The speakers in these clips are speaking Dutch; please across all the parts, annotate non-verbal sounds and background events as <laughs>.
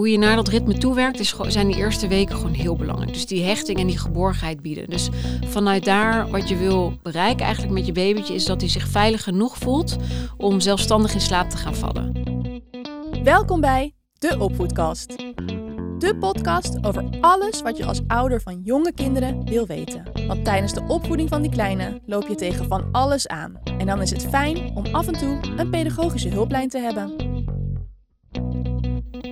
hoe je naar dat ritme toewerkt, gewoon- zijn die eerste weken gewoon heel belangrijk. Dus die hechting en die geborgenheid bieden. Dus vanuit daar wat je wil bereiken eigenlijk met je babytje, is dat hij zich veilig genoeg voelt om zelfstandig in slaap te gaan vallen. Welkom bij de Opvoedkast. De podcast over alles wat je als ouder van jonge kinderen wil weten. Want tijdens de opvoeding van die kleine loop je tegen van alles aan. En dan is het fijn om af en toe een pedagogische hulplijn te hebben.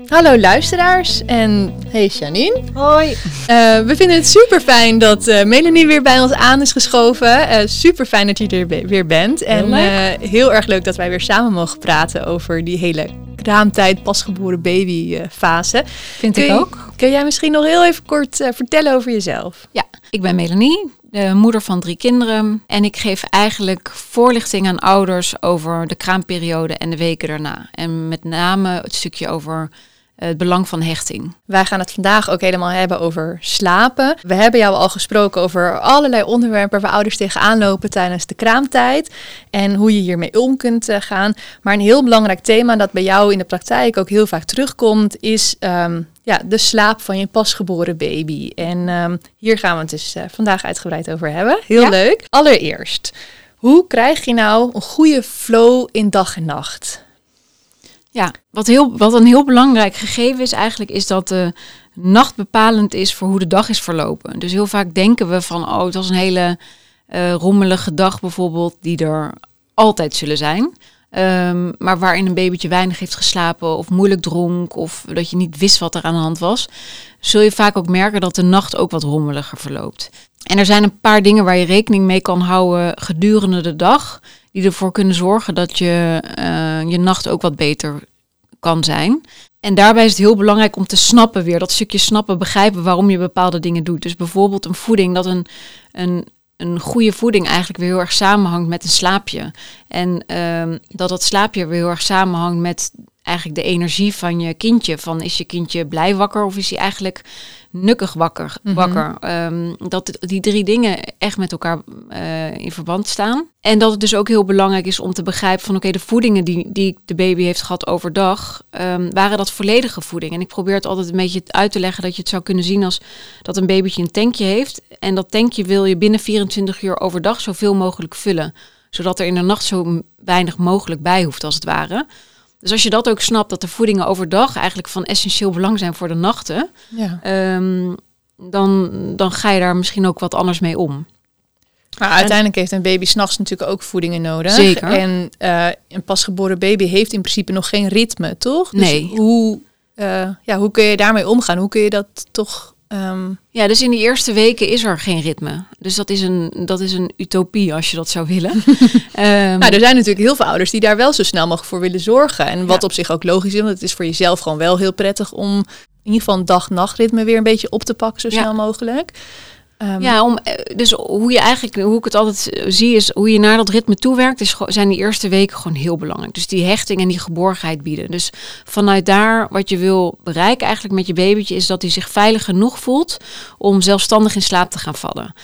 Hallo luisteraars en hey Janine. Hoi! Eh, we vinden het super fijn dat eh, Melanie weer bij ons aan is geschoven. Eh super fijn dat je er weer bent. En heel erg leuk dat wij weer samen mogen praten over die hele kraamtijd, pasgeboren baby fase. Vind Kun ik je- ook. Kun jij misschien nog heel even kort vertellen over jezelf? Ja, ik ben Melanie, de moeder van drie kinderen. En ik geef eigenlijk voorlichting aan ouders over de kraamperiode en de weken daarna. En met name het stukje over het belang van hechting. Wij gaan het vandaag ook helemaal hebben over slapen. We hebben jou al gesproken over allerlei onderwerpen waar ouders tegenaan lopen tijdens de kraamtijd. En hoe je hiermee om kunt eh, gaan. Maar een heel belangrijk thema dat bij jou in de praktijk ook heel vaak terugkomt, is ehm, ja, de slaap van je pasgeboren baby. En ehm, hier gaan we het dus eh, vandaag uitgebreid over hebben. Heel Ja. leuk. Allereerst, hoe krijg je nou een goede flow in dag en nacht? Ja, wat, heel, wat een heel belangrijk gegeven is eigenlijk, is dat de nacht bepalend is voor hoe de dag is verlopen. Dus heel vaak denken we van, oh, het was een hele eh, rommelige dag bijvoorbeeld, die er altijd zullen zijn. Ehm, maar waarin een babytje weinig heeft geslapen of moeilijk dronk of dat je niet wist wat er aan de hand was, zul je vaak ook merken dat de nacht ook wat rommeliger verloopt. En er zijn een paar dingen waar je rekening mee kan houden gedurende de dag, die ervoor kunnen zorgen dat je eh, je nacht ook wat beter kan zijn. En daarbij is het heel belangrijk om te snappen weer, dat stukje snappen, begrijpen waarom je bepaalde dingen doet. Dus bijvoorbeeld een voeding, dat een, een, een goede voeding eigenlijk weer heel erg samenhangt met een slaapje. En ehm, dat dat slaapje weer heel erg samenhangt met eigenlijk de energie van je kindje. Van is je kindje blij wakker of is hij eigenlijk nukkig wakker? Mhm. wakker? Ehm, dat die drie dingen echt met elkaar eh, in verband staan. En dat het dus ook heel belangrijk is om te begrijpen van oké, de voedingen die, die de baby heeft gehad overdag, ehm, waren dat volledige voeding. En ik probeer het altijd een beetje uit te leggen dat je het zou kunnen zien als dat een babytje een tankje heeft. En dat tankje wil je binnen 24 uur overdag zoveel mogelijk vullen. Zodat er in de nacht zo weinig mogelijk bij hoeft als het ware. Dus als je dat ook snapt, dat de voedingen overdag eigenlijk van essentieel belang zijn voor de nachten, Ja. ehm, dan, dan ga je daar misschien ook wat anders mee om. Maar uiteindelijk heeft een baby s'nachts natuurlijk ook voedingen nodig. Zeker. En eh, een pasgeboren baby heeft in principe nog geen ritme, toch? Dus Nee. Hoe, eh, ja, hoe kun je daarmee omgaan? Hoe kun je dat toch... ehm, Ja, dus in die eerste weken is er geen ritme. Dus dat is een, dat is een utopie als je dat zou willen. <laughs> Ehm, nou, er zijn natuurlijk heel veel ouders die daar wel zo snel mogelijk voor willen zorgen. En wat Ja. op zich ook logisch is, want het is voor jezelf gewoon wel heel prettig om in ieder geval een dag-nachtritme weer een beetje op te pakken zo Ja. snel mogelijk. Ehm, ja, om, eh, dus hoe je eigenlijk, hoe ik het altijd eh, zie, is hoe je naar dat ritme toewerkt, is, zijn die eerste weken gewoon heel belangrijk. Dus die hechting en die geborgenheid bieden. Dus vanuit daar wat je wil bereiken eigenlijk met je babytje, is dat hij zich veilig genoeg voelt om zelfstandig in slaap te gaan vallen.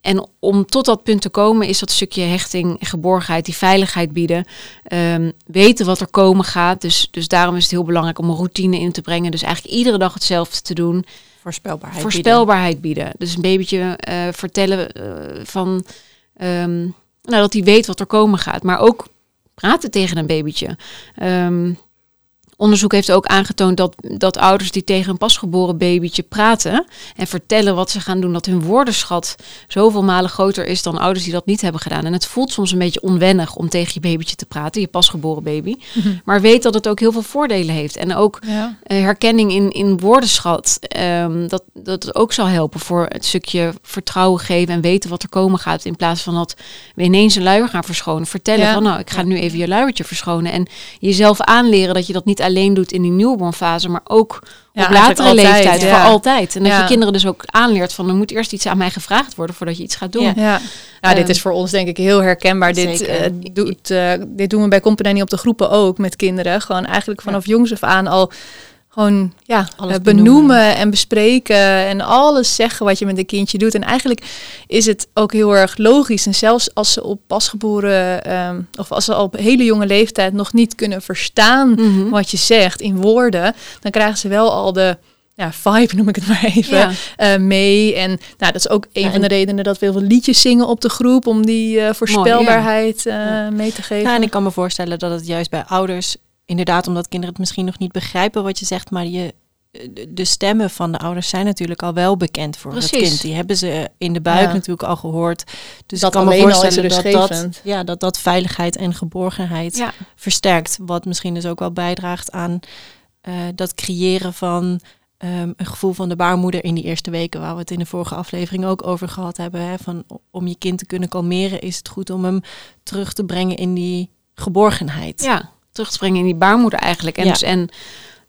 En om tot dat punt te komen, is dat stukje hechting, geborgenheid, die veiligheid bieden. Ehm, weten wat er komen gaat. Dus, dus daarom is het heel belangrijk om een routine in te brengen. Dus eigenlijk iedere dag hetzelfde te doen. Voorspelbaarheid. bieden. Dus een babytje eh, vertellen eh, van ehm, nou, dat hij weet wat er komen gaat. Maar ook praten tegen een babytje. Ehm, onderzoek heeft ook aangetoond dat, dat ouders die tegen een pasgeboren babytje praten en vertellen wat ze gaan doen, dat hun woordenschat zoveel malen groter is dan ouders die dat niet hebben gedaan. En het voelt soms een beetje onwennig om tegen je babytje te praten, je pasgeboren baby. Maar weet dat het ook heel veel voordelen heeft. En ook Ja. eh, herkenning in, in woordenschat, ehm, dat, dat het ook zal helpen voor het stukje vertrouwen geven en weten wat er komen gaat. In plaats van dat we ineens een luier gaan verschonen. Vertellen Ja. van nou, ik ga nu even je luiertje verschonen. En jezelf aanleren dat je dat niet alleen doet in die newborn fase, maar ook Ja, op latere altijd, leeftijd, ja. voor altijd. En dat Ja. je kinderen dus ook aanleert van er moet eerst iets aan mij gevraagd worden voordat je iets gaat doen. Ja. Ja, nou, dit Ehm, is voor ons denk ik heel herkenbaar. Dit, eh, doet, eh, dit doen we bij Company op de groepen ook met kinderen. Gewoon eigenlijk vanaf jongs af aan al gewoon ja, Alles eh, benoemen. benoemen en bespreken en alles zeggen wat je met een kindje doet. En eigenlijk is het ook heel erg logisch. En zelfs als ze op pasgeboren ehm, of als ze op hele jonge leeftijd nog niet kunnen verstaan Mhm. wat je zegt in woorden, dan krijgen ze wel al de ja, vibe, <laughs> noem ik het maar even, Ja. eh, mee. En nou, dat is ook een Ja, van de en- redenen dat we heel veel liedjes zingen op de groep om die eh, voorspelbaarheid Ja. mee te geven. Ja, en ik kan me voorstellen dat het juist bij ouders, inderdaad, omdat kinderen het misschien nog niet begrijpen wat je zegt, maar je, de- stemmen van de ouders zijn natuurlijk al wel bekend voor het Precies. kind. Die hebben ze in de buik Ja. natuurlijk al gehoord. Dus Dat ik kan me alleen al is voorstellen dat dat, ja, dat dat veiligheid en geborgenheid Ja. versterkt. Wat misschien dus ook wel bijdraagt aan eh, dat creëren van ehm, een gevoel van de baarmoeder in die eerste weken, waar we het in de vorige aflevering ook over gehad hebben. Hè, van om je kind te kunnen kalmeren, is het goed om hem terug te brengen in die geborgenheid. Ja, terug te brengen in die baarmoeder eigenlijk. En, Ja. dus, en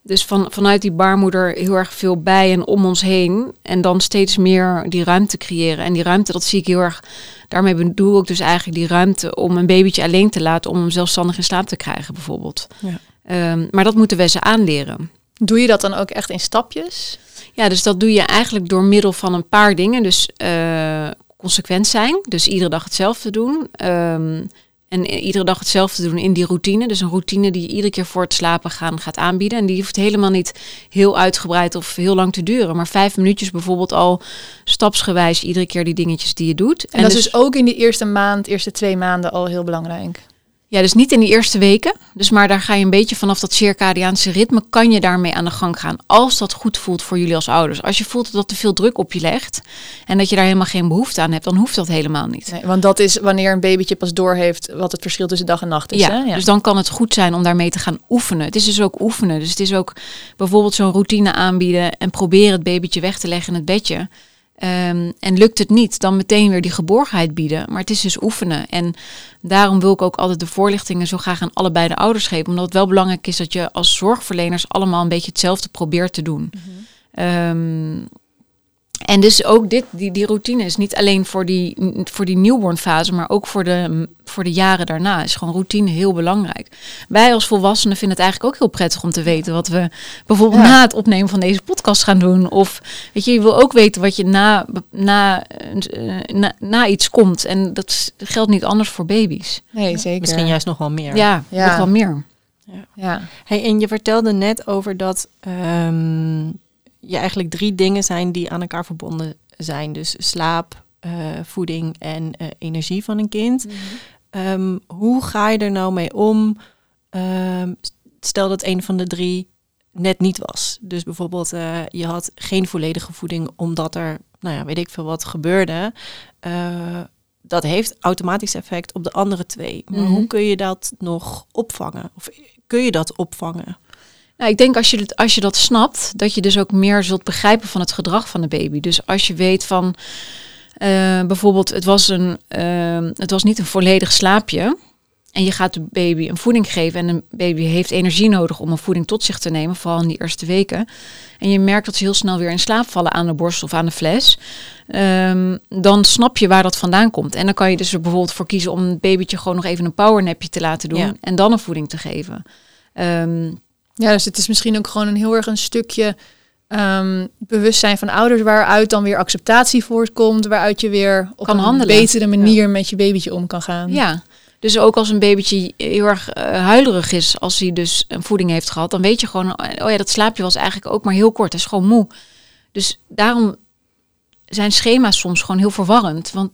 dus van, vanuit die baarmoeder heel erg veel bij en om ons heen. En dan steeds meer die ruimte creëren. En die ruimte, dat zie ik heel erg. Daarmee bedoel ik dus eigenlijk die ruimte om een babytje alleen te laten. Om hem zelfstandig in slaap te krijgen, bijvoorbeeld. Ja. Ehm, maar dat moeten we ze aanleren. Doe je dat dan ook echt in stapjes? Ja, dus dat doe je eigenlijk door middel van een paar dingen. Dus eh, consequent zijn, dus iedere dag hetzelfde doen. Ehm, en iedere dag hetzelfde doen in die routine. Dus een routine die je iedere keer voor het slapen gaan gaat aanbieden. En die hoeft helemaal niet heel uitgebreid of heel lang te duren. Maar vijf minuutjes bijvoorbeeld al stapsgewijs iedere keer die dingetjes die je doet. En, dat is dus ook in die eerste maand, eerste twee maanden al heel belangrijk. Ja, dus niet in die eerste weken. Dus maar daar ga je een beetje vanaf dat circadiaanse ritme kan je daarmee aan de gang gaan. Als dat goed voelt voor jullie als ouders. Als je voelt dat dat te veel druk op je legt en dat je daar helemaal geen behoefte aan hebt, dan hoeft dat helemaal niet. Nee, want dat is wanneer een babytje pas doorheeft wat het verschil tussen dag en nacht is. ja, hè? dus dan kan het goed zijn om daarmee te gaan oefenen. Het is dus ook oefenen. Dus het is ook bijvoorbeeld zo'n routine aanbieden en proberen het babytje weg te leggen in het bedje. Ehm, en lukt het niet, dan meteen weer die geborgenheid bieden. Maar het is dus oefenen. En daarom wil ik ook altijd de voorlichtingen zo graag aan allebei de ouders geven. Omdat het wel belangrijk is dat je als zorgverleners allemaal een beetje hetzelfde probeert te doen. Ehm, en dus ook dit, die, die routine is niet alleen voor die, voor die newborn fase, maar ook voor de, voor de jaren daarna. Is gewoon routine heel belangrijk. Wij als volwassenen vinden het eigenlijk ook heel prettig om te weten wat we bijvoorbeeld Ja. na het opnemen van deze podcast gaan doen. Of weet je, je wil ook weten wat je na, na, eh, na, na iets komt. En dat geldt niet anders voor baby's. Nee, zeker. Misschien juist nog wel meer. Ja, Ja. nog wel meer. Ja. Hey, en je vertelde net over dat ehm, je eigenlijk drie dingen zijn die aan elkaar verbonden zijn. Dus slaap, eh, voeding en eh, energie van een kind. Ehm, hoe ga je er nou mee om? Ehm, stel dat een van de drie net niet was. Dus bijvoorbeeld eh, je had geen volledige voeding omdat er, nou ja, weet ik veel wat gebeurde. Dat heeft automatisch effect op de andere twee. Maar Mhm. hoe kun je dat nog opvangen? Of kun je dat opvangen? Nou, ik denk als je, het, als je dat snapt, dat je dus ook meer zult begrijpen van het gedrag van de baby. Dus als je weet van, eh, bijvoorbeeld, het was, een, eh, het was niet een volledig slaapje. En je gaat de baby een voeding geven en een baby heeft energie nodig om een voeding tot zich te nemen, vooral in die eerste weken. En je merkt dat ze heel snel weer in slaap vallen aan de borst of aan de fles. Ehm, dan snap je waar dat vandaan komt. En dan kan je dus er bijvoorbeeld voor kiezen om een babytje gewoon nog even een powernapje te laten doen Ja. en dan een voeding te geven. Ehm, ja, dus het is misschien ook gewoon een heel erg een stukje ehm, bewustzijn van ouders waaruit dan weer acceptatie voortkomt, waaruit je weer op Kan een handelen. betere manier met je babytje om kan gaan. Ja, dus ook als een babytje heel erg eh, huilerig is als hij dus een voeding heeft gehad, dan weet je gewoon, oh ja, dat slaapje was eigenlijk ook maar heel kort. Het is gewoon moe. Dus daarom zijn schema's soms gewoon heel verwarrend. Want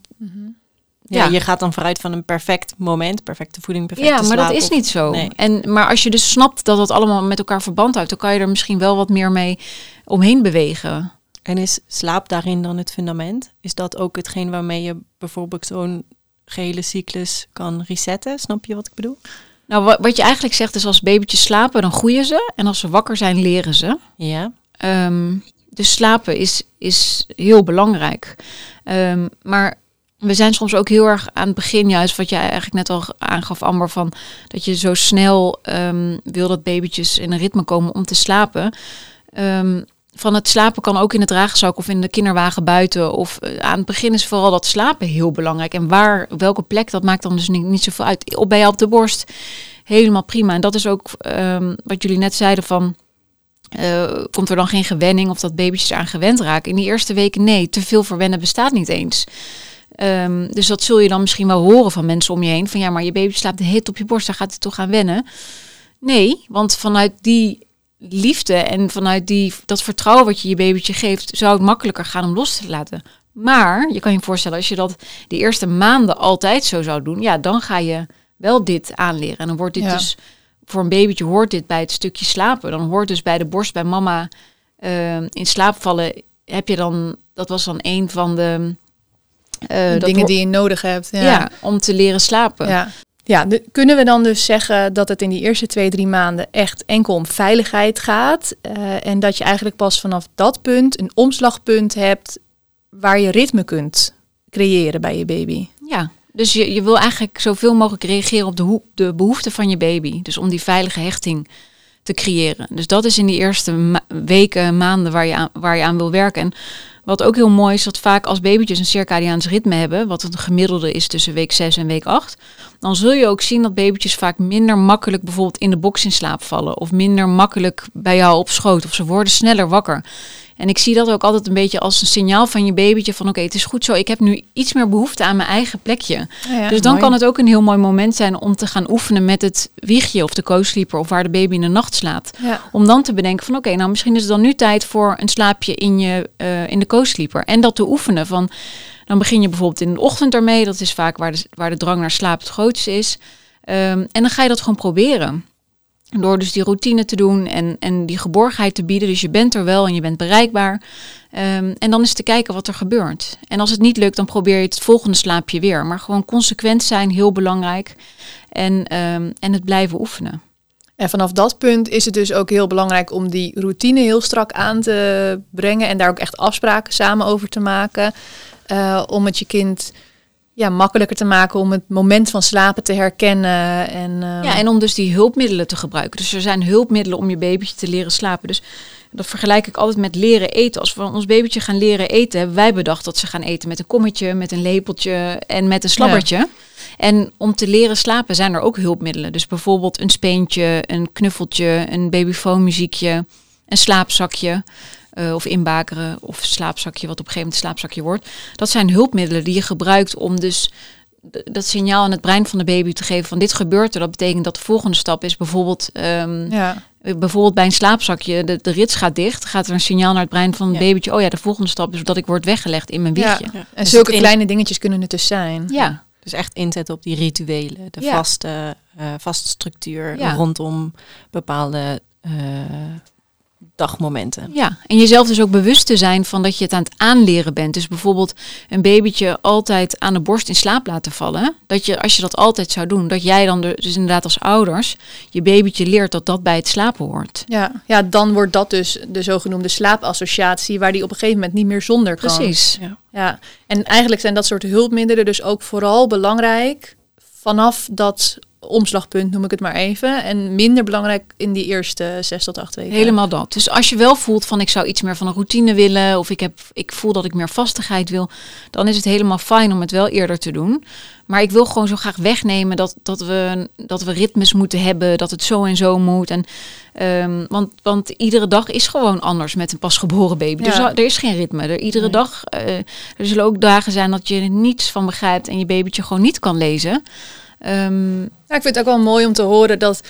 Ja, Ja. je gaat dan vooruit van een perfect moment, perfecte voeding, perfecte ja, maar dat is niet zo. Nee. En, maar als je dus snapt dat het allemaal met elkaar verband houdt, dan kan je er misschien wel wat meer mee omheen bewegen. En is slaap daarin dan het fundament? Is dat ook hetgeen waarmee je bijvoorbeeld zo'n gehele cyclus kan resetten? Snap je wat ik bedoel? Nou, wa- wat je eigenlijk zegt is als babytjes slapen, dan groeien ze. En als ze wakker zijn, leren ze. Ja. Ehm, dus slapen is, is heel belangrijk. Ehm, maar we zijn soms ook heel erg aan het begin, juist wat jij eigenlijk net al aangaf, Amber, van dat je zo snel ehm, wil dat babytjes in een ritme komen om te slapen. Ehm, van het slapen kan ook in het draagzak of in de kinderwagen buiten. Of eh, aan het begin is vooral dat slapen heel belangrijk. En waar, welke plek, dat maakt dan dus niet, zoveel uit. Op bij je op de borst, helemaal prima. En dat is ook ehm, wat jullie net zeiden van eh, komt er dan geen gewenning of dat babytjes eraan gewend raken? In die eerste weken nee, te veel verwennen bestaat niet eens. Ehm, dus dat zul je dan misschien wel horen van mensen om je heen. Van ja, maar je baby slaapt de hit op je borst, daar gaat hij toch aan wennen. Nee, want vanuit die liefde en vanuit die, dat vertrouwen wat je je babytje geeft, zou het makkelijker gaan om los te laten. Maar je kan je voorstellen, als je dat de eerste maanden altijd zo zou doen, ja, dan ga je wel dit aanleren. En dan wordt dit Ja. dus, voor een babytje hoort dit bij het stukje slapen. Dan hoort dus bij de borst bij mama eh, in slaap vallen, heb je dan, dat was dan een van de eh, Dingen die je nodig hebt. ja. Ja. om te leren slapen. Ja. Ja, de- kunnen we dan dus zeggen dat het in die eerste twee, drie maanden echt enkel om veiligheid gaat? eh, en dat je eigenlijk pas vanaf dat punt een omslagpunt hebt waar je ritme kunt creëren bij je baby? Ja, dus je, je wil eigenlijk zoveel mogelijk reageren op de, hoe- de behoeften van je baby. Dus om die veilige hechting te creëren. Dus dat is in die eerste ma- weken, maanden waar je, aan, waar je aan wil werken. En wat ook heel mooi is, dat vaak als babytjes een circadiaans ritme hebben, wat het gemiddelde is tussen week 6 en week 8, dan zul je ook zien dat babytjes vaak minder makkelijk bijvoorbeeld in de box in slaap vallen. Of minder makkelijk bij jou op schoot. Of ze worden sneller wakker. En ik zie dat ook altijd een beetje als een signaal van je babytje van oké, het is goed zo. Ik heb nu iets meer behoefte aan mijn eigen plekje. dus dan mooi. kan het ook een heel mooi moment zijn om te gaan oefenen met het wiegje of de co-sleeper of waar de baby in de nacht slaapt. Ja. Om dan te bedenken van oké, nou misschien is het dan nu tijd voor een slaapje in, je, eh, in de co-sleeper. En dat te oefenen van, dan begin je bijvoorbeeld in de ochtend ermee. Dat is vaak waar de, waar de drang naar slaap het grootste is. Ehm, en dan ga je dat gewoon proberen. Door dus die routine te doen en, en die geborgenheid te bieden. Dus je bent er wel en je bent bereikbaar. Ehm, en dan is te kijken wat er gebeurt. En als het niet lukt, dan probeer je het volgende slaapje weer. Maar gewoon consequent zijn, heel belangrijk. En, ehm, en het blijven oefenen. En vanaf dat punt is het dus ook heel belangrijk om die routine heel strak aan te brengen en daar ook echt afspraken samen over te maken. eh, om het je kind ja, makkelijker te maken om het moment van slapen te herkennen. En, ehm, Ja, en om dus die hulpmiddelen te gebruiken. Dus er zijn hulpmiddelen om je babytje te leren slapen. Dus dat vergelijk ik altijd met leren eten. Als we ons babytje gaan leren eten, hebben wij bedacht dat ze gaan eten met een kommetje, met een lepeltje en met een slabbertje. En om te leren slapen zijn er ook hulpmiddelen. Dus bijvoorbeeld een speentje, een knuffeltje, een babyfoonmuziekje, een slaapzakje. eh, of inbakeren of slaapzakje, wat op een gegeven moment een slaapzakje wordt. Dat zijn hulpmiddelen die je gebruikt om dus dat signaal aan het brein van de baby te geven van dit gebeurt er. Dat betekent dat de volgende stap is bijvoorbeeld, ehm, ja. bijvoorbeeld bij een slaapzakje, de, de rits gaat dicht, gaat er een signaal naar het brein van het Ja. babytje. Oh ja, de volgende stap is dat ik word weggelegd in mijn wiegje. Ja. En Dus zulke in- kleine dingetjes kunnen het dus zijn. Ja, Dus echt inzetten op die rituelen, de Ja. vaste, eh, vaste structuur Ja. rondom bepaalde eh, dagmomenten. ja. En jezelf dus ook bewust te zijn van dat je het aan het aanleren bent. Dus bijvoorbeeld een babytje altijd aan de borst in slaap laten vallen. Dat je, als je dat altijd zou doen, dat jij dan dus inderdaad als ouders je babytje leert dat dat bij het slapen hoort. Ja, ja, dan wordt dat dus de zogenoemde slaapassociatie, waar die op een gegeven moment niet meer zonder kan. Precies. Ja. Ja, en eigenlijk zijn dat soort hulpmiddelen dus ook vooral belangrijk vanaf dat omslagpunt, noem ik het maar even. En minder belangrijk in die eerste zes tot acht weken. Helemaal dat. Dus als je wel voelt van ik zou iets meer van een routine willen of ik, heb, ik voel dat ik meer vastigheid wil, dan is het helemaal fijn om het wel eerder te doen. Maar ik wil gewoon zo graag wegnemen dat, dat, we, dat we ritmes moeten hebben, dat het zo en zo moet. En, ehm, want, want iedere dag is gewoon anders met een pasgeboren baby. Dus er is geen ritme. Er, iedere Nee. dag, eh, er zullen ook dagen zijn dat je er niets van begrijpt en je babytje gewoon niet kan lezen. Ja, ik vind het ook wel mooi om te horen dat.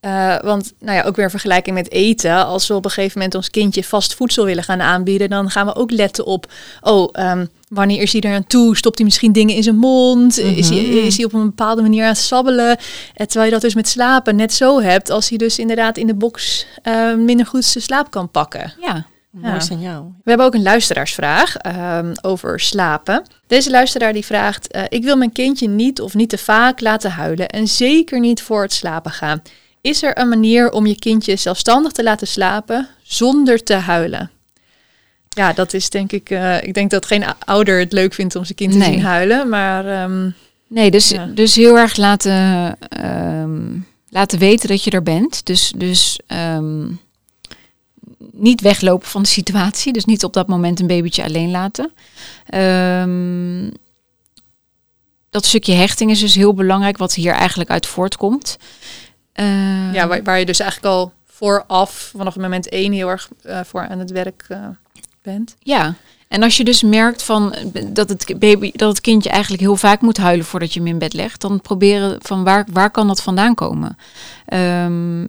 eh, want nou ja, ook weer een vergelijking met eten. Als we op een gegeven moment ons kindje vast voedsel willen gaan aanbieden, dan gaan we ook letten op. Oh, ehm, wanneer is hij er aan toe? Stopt hij misschien dingen in zijn mond? is, hij, is hij op een bepaalde manier aan het sabbelen? En terwijl je dat dus met slapen net zo hebt, als hij dus inderdaad in de box eh, minder goed zijn slaap kan pakken. ja, Mooi Ja. signaal. We hebben ook een luisteraarsvraag ehm, over slapen. Deze luisteraar die vraagt: eh, Ik wil mijn kindje niet of niet te vaak laten huilen en zeker niet voor het slapen gaan. Is er een manier om je kindje zelfstandig te laten slapen zonder te huilen? Ja, dat is denk ik. eh, ik denk dat geen ouder het leuk vindt om zijn kind te Nee. zien huilen, maar ehm, Nee, dus, Ja. dus heel erg laten, ehm, laten weten dat je er bent. Dus, dus niet weglopen van de situatie. Dus niet op dat moment een babytje alleen laten. Ehm, dat stukje hechting is dus heel belangrijk, wat hier eigenlijk uit voortkomt. Ehm, ja, waar, waar je dus eigenlijk al vooraf, vanaf moment één, heel erg uh, voor aan het werk uh, bent. Ja, en als je dus merkt van dat het baby, dat het kindje eigenlijk heel vaak moet huilen voordat je hem in bed legt, dan proberen van waar, waar kan dat vandaan komen. Um,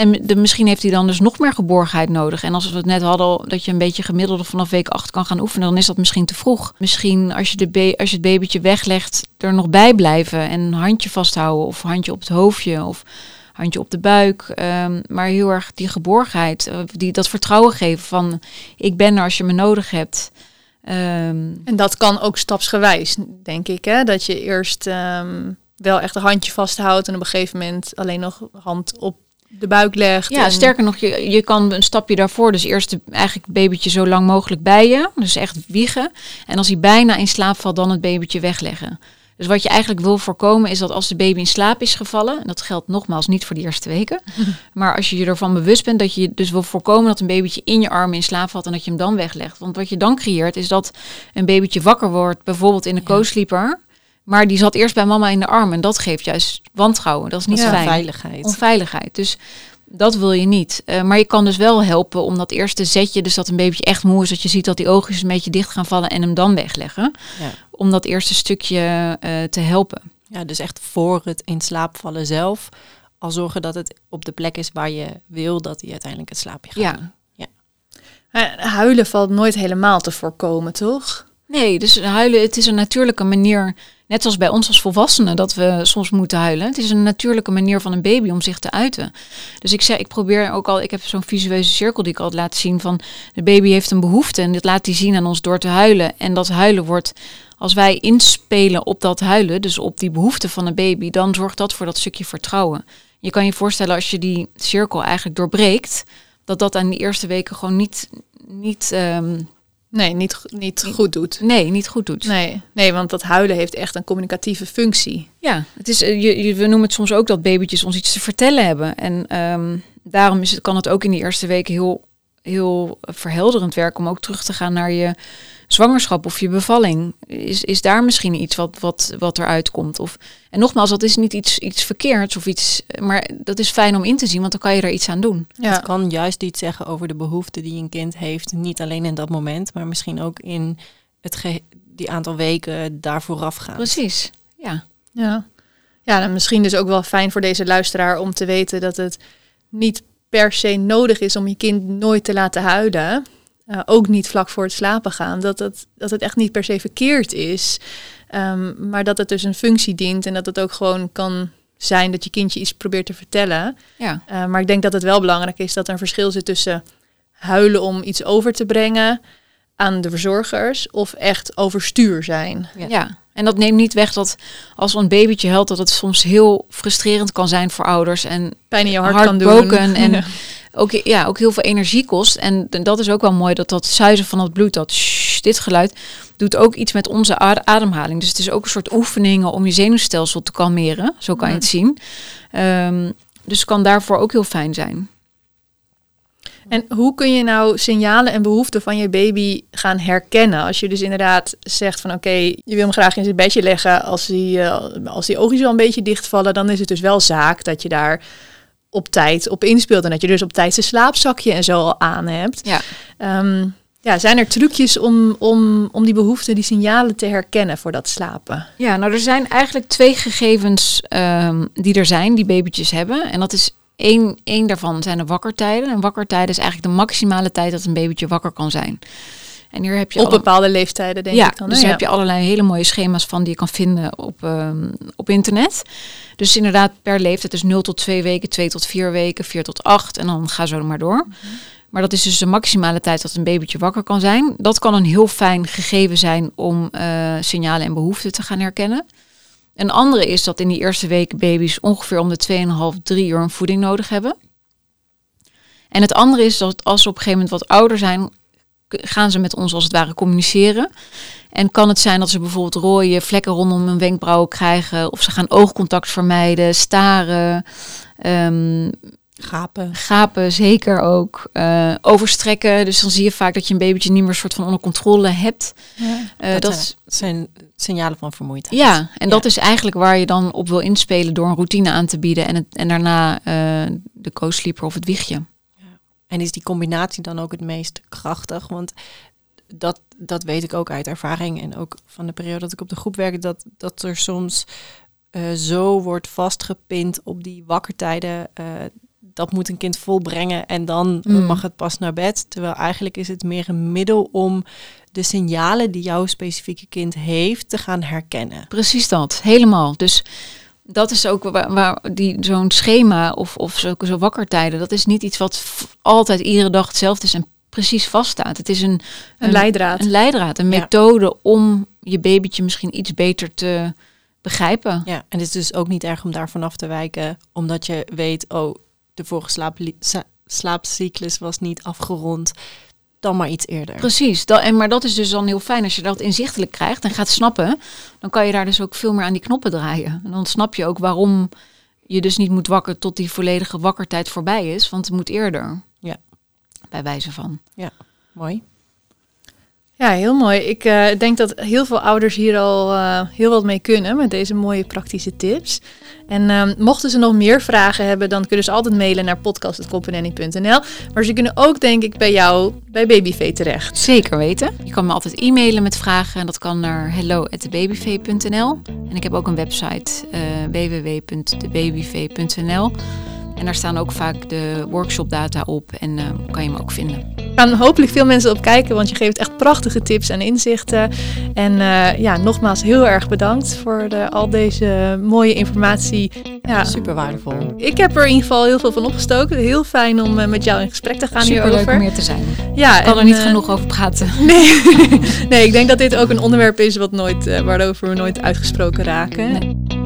en de, misschien heeft hij dan dus nog meer geborgenheid nodig. En als we het net hadden, dat je een beetje gemiddelde vanaf week 8 kan gaan oefenen, dan is dat misschien te vroeg. Misschien als je, de als je het babytje weglegt, er nog bij blijven en een handje vasthouden of handje op het hoofdje of handje op de buik. Um, maar heel erg die geborgenheid, eh, die, dat vertrouwen geven van ik ben er als je me nodig hebt. Um, en dat kan ook stapsgewijs, denk ik. Hè? Dat je eerst um, wel echt een handje vasthoudt en op een gegeven moment alleen nog hand op de buik legt. Ja, sterker nog, je, je kan een stapje daarvoor. Dus eerst de, eigenlijk het babytje zo lang mogelijk bij je. Dus echt wiegen. En als hij bijna in slaap valt, dan het babytje wegleggen. Dus wat je eigenlijk wil voorkomen is dat als de baby in slaap is gevallen, en dat geldt nogmaals niet voor de eerste weken, <laughs> maar als je je ervan bewust bent dat je dus wil voorkomen dat een babytje in je armen in slaap valt en dat je hem dan weglegt. Want wat je dan creëert is dat een babytje wakker wordt, bijvoorbeeld in de co-sleeper, maar die zat eerst bij mama in de arm en dat geeft juist wantrouwen. Dat is niet ja. fijn. Onveiligheid. Onveiligheid. Dus dat wil je niet. Uh, maar je kan dus wel helpen om dat eerste zetje, dus dat een beetje echt moe is, dat je ziet dat die oogjes een beetje dicht gaan vallen en hem dan wegleggen. Ja. Om dat eerste stukje uh, te helpen. Ja, dus echt voor het in slaap vallen zelf, al zorgen dat het op de plek is waar je wil dat hij uiteindelijk het slaapje gaat. Ja. ja. Uh, huilen valt nooit helemaal te voorkomen, toch? Nee, dus huilen, het is een natuurlijke manier Net zoals bij ons als volwassenen dat we soms moeten huilen. Het is een natuurlijke manier van een baby om zich te uiten. Dus ik zeg, ik probeer ook al, ik heb zo'n visueuze cirkel die ik altijd laat zien van de baby heeft een behoefte en dit laat hij zien aan ons door te huilen. En dat huilen wordt, als wij inspelen op dat huilen, dus op die behoefte van een baby, dan zorgt dat voor dat stukje vertrouwen. Je kan je voorstellen als je die cirkel eigenlijk doorbreekt, dat dat aan die eerste weken gewoon niet, niet um, Nee, niet, niet goed doet. Nee, niet goed doet. Nee, nee, want dat huilen heeft echt een communicatieve functie. Ja, het is, eh, je, je, we noemen het soms ook dat babytjes ons iets te vertellen hebben. En um, daarom is het, kan het ook in die eerste weken heel, heel verhelderend werken om ook terug te gaan naar je zwangerschap of je bevalling? Is, is daar misschien iets wat, wat, wat eruit komt? Of, en nogmaals, dat is niet iets, iets verkeerds of iets, maar dat is fijn om in te zien, want dan kan je er iets aan doen. Ja. Het kan juist iets zeggen over de behoeften die een kind heeft, niet alleen in dat moment, maar misschien ook in het die aantal weken daar vooraf gaan. Precies, ja. Ja. Ja, en misschien dus ook wel fijn voor deze luisteraar om te weten dat het niet per se nodig is om je kind nooit te laten huilen. Uh, ook niet vlak voor het slapen gaan. Dat het, dat het echt niet per se verkeerd is. Um, maar dat het dus een functie dient en dat het ook gewoon kan zijn dat je kindje iets probeert te vertellen. Ja. Uh, maar ik denk dat het wel belangrijk is dat er een verschil zit tussen huilen om iets over te brengen aan de verzorgers of echt overstuur zijn. Ja. ja. En dat neemt niet weg dat als een babytje huilt, dat het soms heel frustrerend kan zijn voor ouders en pijn in je hart kan doen. <laughs> En ook, ja, ook heel veel energie kost. En dat is ook wel mooi dat dat zuizen van het bloed, dat shh, dit geluid, doet ook iets met onze ademhaling. Dus het is ook een soort oefeningen om je zenuwstelsel te kalmeren. Zo kan je het zien. Um, dus kan daarvoor ook heel fijn zijn. En hoe kun je nou signalen en behoeften van je baby gaan herkennen? Als je dus inderdaad zegt van oké, je wil hem graag in zijn bedje leggen. Als die, uh, als die oogjes al een beetje dichtvallen, dan is het dus wel zaak dat je daar op tijd op inspeelt. En dat je dus op tijd zijn slaapzakje en zo al aan hebt. Ja. Um, ja, zijn er trucjes om, om, om die behoeften, die signalen te herkennen voor dat slapen? Ja, nou er zijn eigenlijk twee gegevens um, die er zijn, die babytjes hebben. En dat is één, één daarvan zijn de wakkertijden. En wakkertijden is eigenlijk de maximale tijd dat een babytje wakker kan zijn. En hier heb je op bepaalde leeftijden, denk ja, ik dan. Dus heb je allerlei hele mooie schema's van die je kan vinden op, um, op internet. Dus inderdaad, per leeftijd is 0 tot 2 weken, 2 tot 4 weken, 4 tot 8 en dan ga zo maar door. Mm -hmm. Maar dat is dus de maximale tijd dat een babytje wakker kan zijn. Dat kan een heel fijn gegeven zijn om uh, signalen en behoeften te gaan herkennen. Een andere is dat in die eerste weken baby's ongeveer om de 2,5, 3 uur een voeding nodig hebben. En het andere is dat als ze op een gegeven moment wat ouder zijn, gaan ze met ons als het ware communiceren. En kan het zijn dat ze bijvoorbeeld rode vlekken rondom hun wenkbrauwen krijgen, of ze gaan oogcontact vermijden, staren, um, gapen. Gapen zeker ook. Uh, overstrekken. Dus dan zie je vaak dat je een babytje niet meer soort van onder controle hebt. Ja, uh, dat, dat zijn signalen van vermoeidheid. Ja, en ja. dat is eigenlijk waar je dan op wil inspelen door een routine aan te bieden en, het, en daarna de co-sleeper of het wiegje. En is die combinatie dan ook het meest krachtig? Want dat, dat weet ik ook uit ervaring en ook van de periode dat ik op de groep werk, dat, dat er soms uh, zo wordt vastgepind op die wakkertijden. Uh, dat moet een kind volbrengen en dan mm. mag het pas naar bed. Terwijl eigenlijk is het meer een middel om de signalen die jouw specifieke kind heeft te gaan herkennen. Precies dat, helemaal. Dus dat is ook waar, waar die zo'n schema of, of zo, zo wakkertijden, dat is niet iets wat altijd iedere dag hetzelfde is en precies vaststaat. Het is een, een, leidraad. Een leidraad, een methode om je babytje misschien iets beter te begrijpen. Ja, en het is dus ook niet erg om daar vanaf te wijken, omdat je weet, oh, de vorige slaap, slaapcyclus was niet afgerond. Dan maar iets eerder. Precies, dat, en, maar dat is dus dan heel fijn als je dat inzichtelijk krijgt en gaat snappen. Dan kan je daar dus ook veel meer aan die knoppen draaien. En dan snap je ook waarom je dus niet moet wakker tot die volledige wakkertijd voorbij is, want het moet eerder. Ja. Bij wijze van. Ja, mooi. Ja, heel mooi. Ik uh, denk dat heel veel ouders hier al uh, heel wat mee kunnen met deze mooie praktische tips. En uh, mochten ze nog meer vragen hebben, dan kunnen ze altijd mailen naar podcast.company.nl. Maar ze kunnen ook, denk ik, bij jou bij Babyvee terecht. Zeker weten. Je kan me altijd e-mailen met vragen en dat kan naar hello@babyvee.nl. En ik heb ook een website www.debabyvee.nl. En daar staan ook vaak de workshopdata op en uh, kan je me ook vinden. Er gaan hopelijk veel mensen op kijken, want je geeft echt prachtige tips en inzichten. En uh, ja, nogmaals heel erg bedankt voor de, al deze mooie informatie. Ja, Super waardevol. Ik heb er in ieder geval heel veel van opgestoken. Heel fijn om uh, met jou in gesprek te gaan Super hierover. leuk om hier te zijn. Ja, ik kan en, er niet genoeg over praten. <laughs> Nee. nee, ik denk dat dit ook een onderwerp is wat nooit, waarover we nooit uitgesproken raken. Nee.